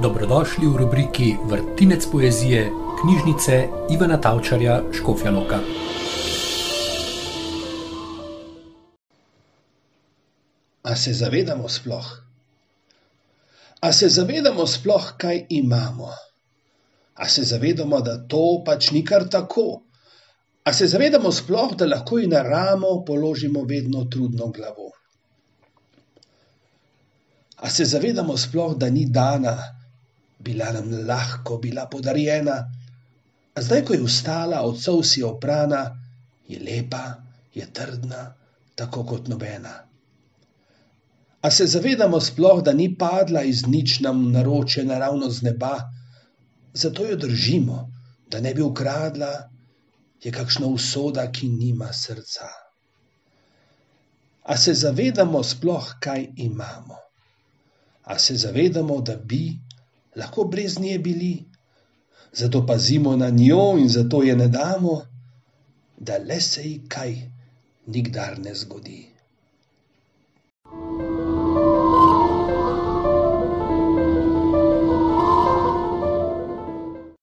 Dobrodošli v rubriki Vrtinec poezije knjižnice Ivana Tavčarja Škofja Loka. A se zavedamo sploh? A se zavedamo sploh, kaj imamo? A se zavedamo, da to pač ni kar tako? A se zavedamo sploh, da lahko in na ramo položimo vedno trudno glavo? A se zavedamo sploh, da ni dana, bila nam lahko, bila podarjena, a zdaj, ko je vstala, od solsi oprana, je lepa, je trdna, tako kot nobena. A se zavedamo sploh, da ni padla iz nič nam naroče naravno z neba, zato jo držimo, da ne bi ukradla, je kakšna usoda, ki nima srca. A se zavedamo sploh, kaj imamo? A se zavedamo, da bi lahko brez nje bili, zato pazimo na njo in zato je ne damo, da le se ji kaj nikdar ne zgodi.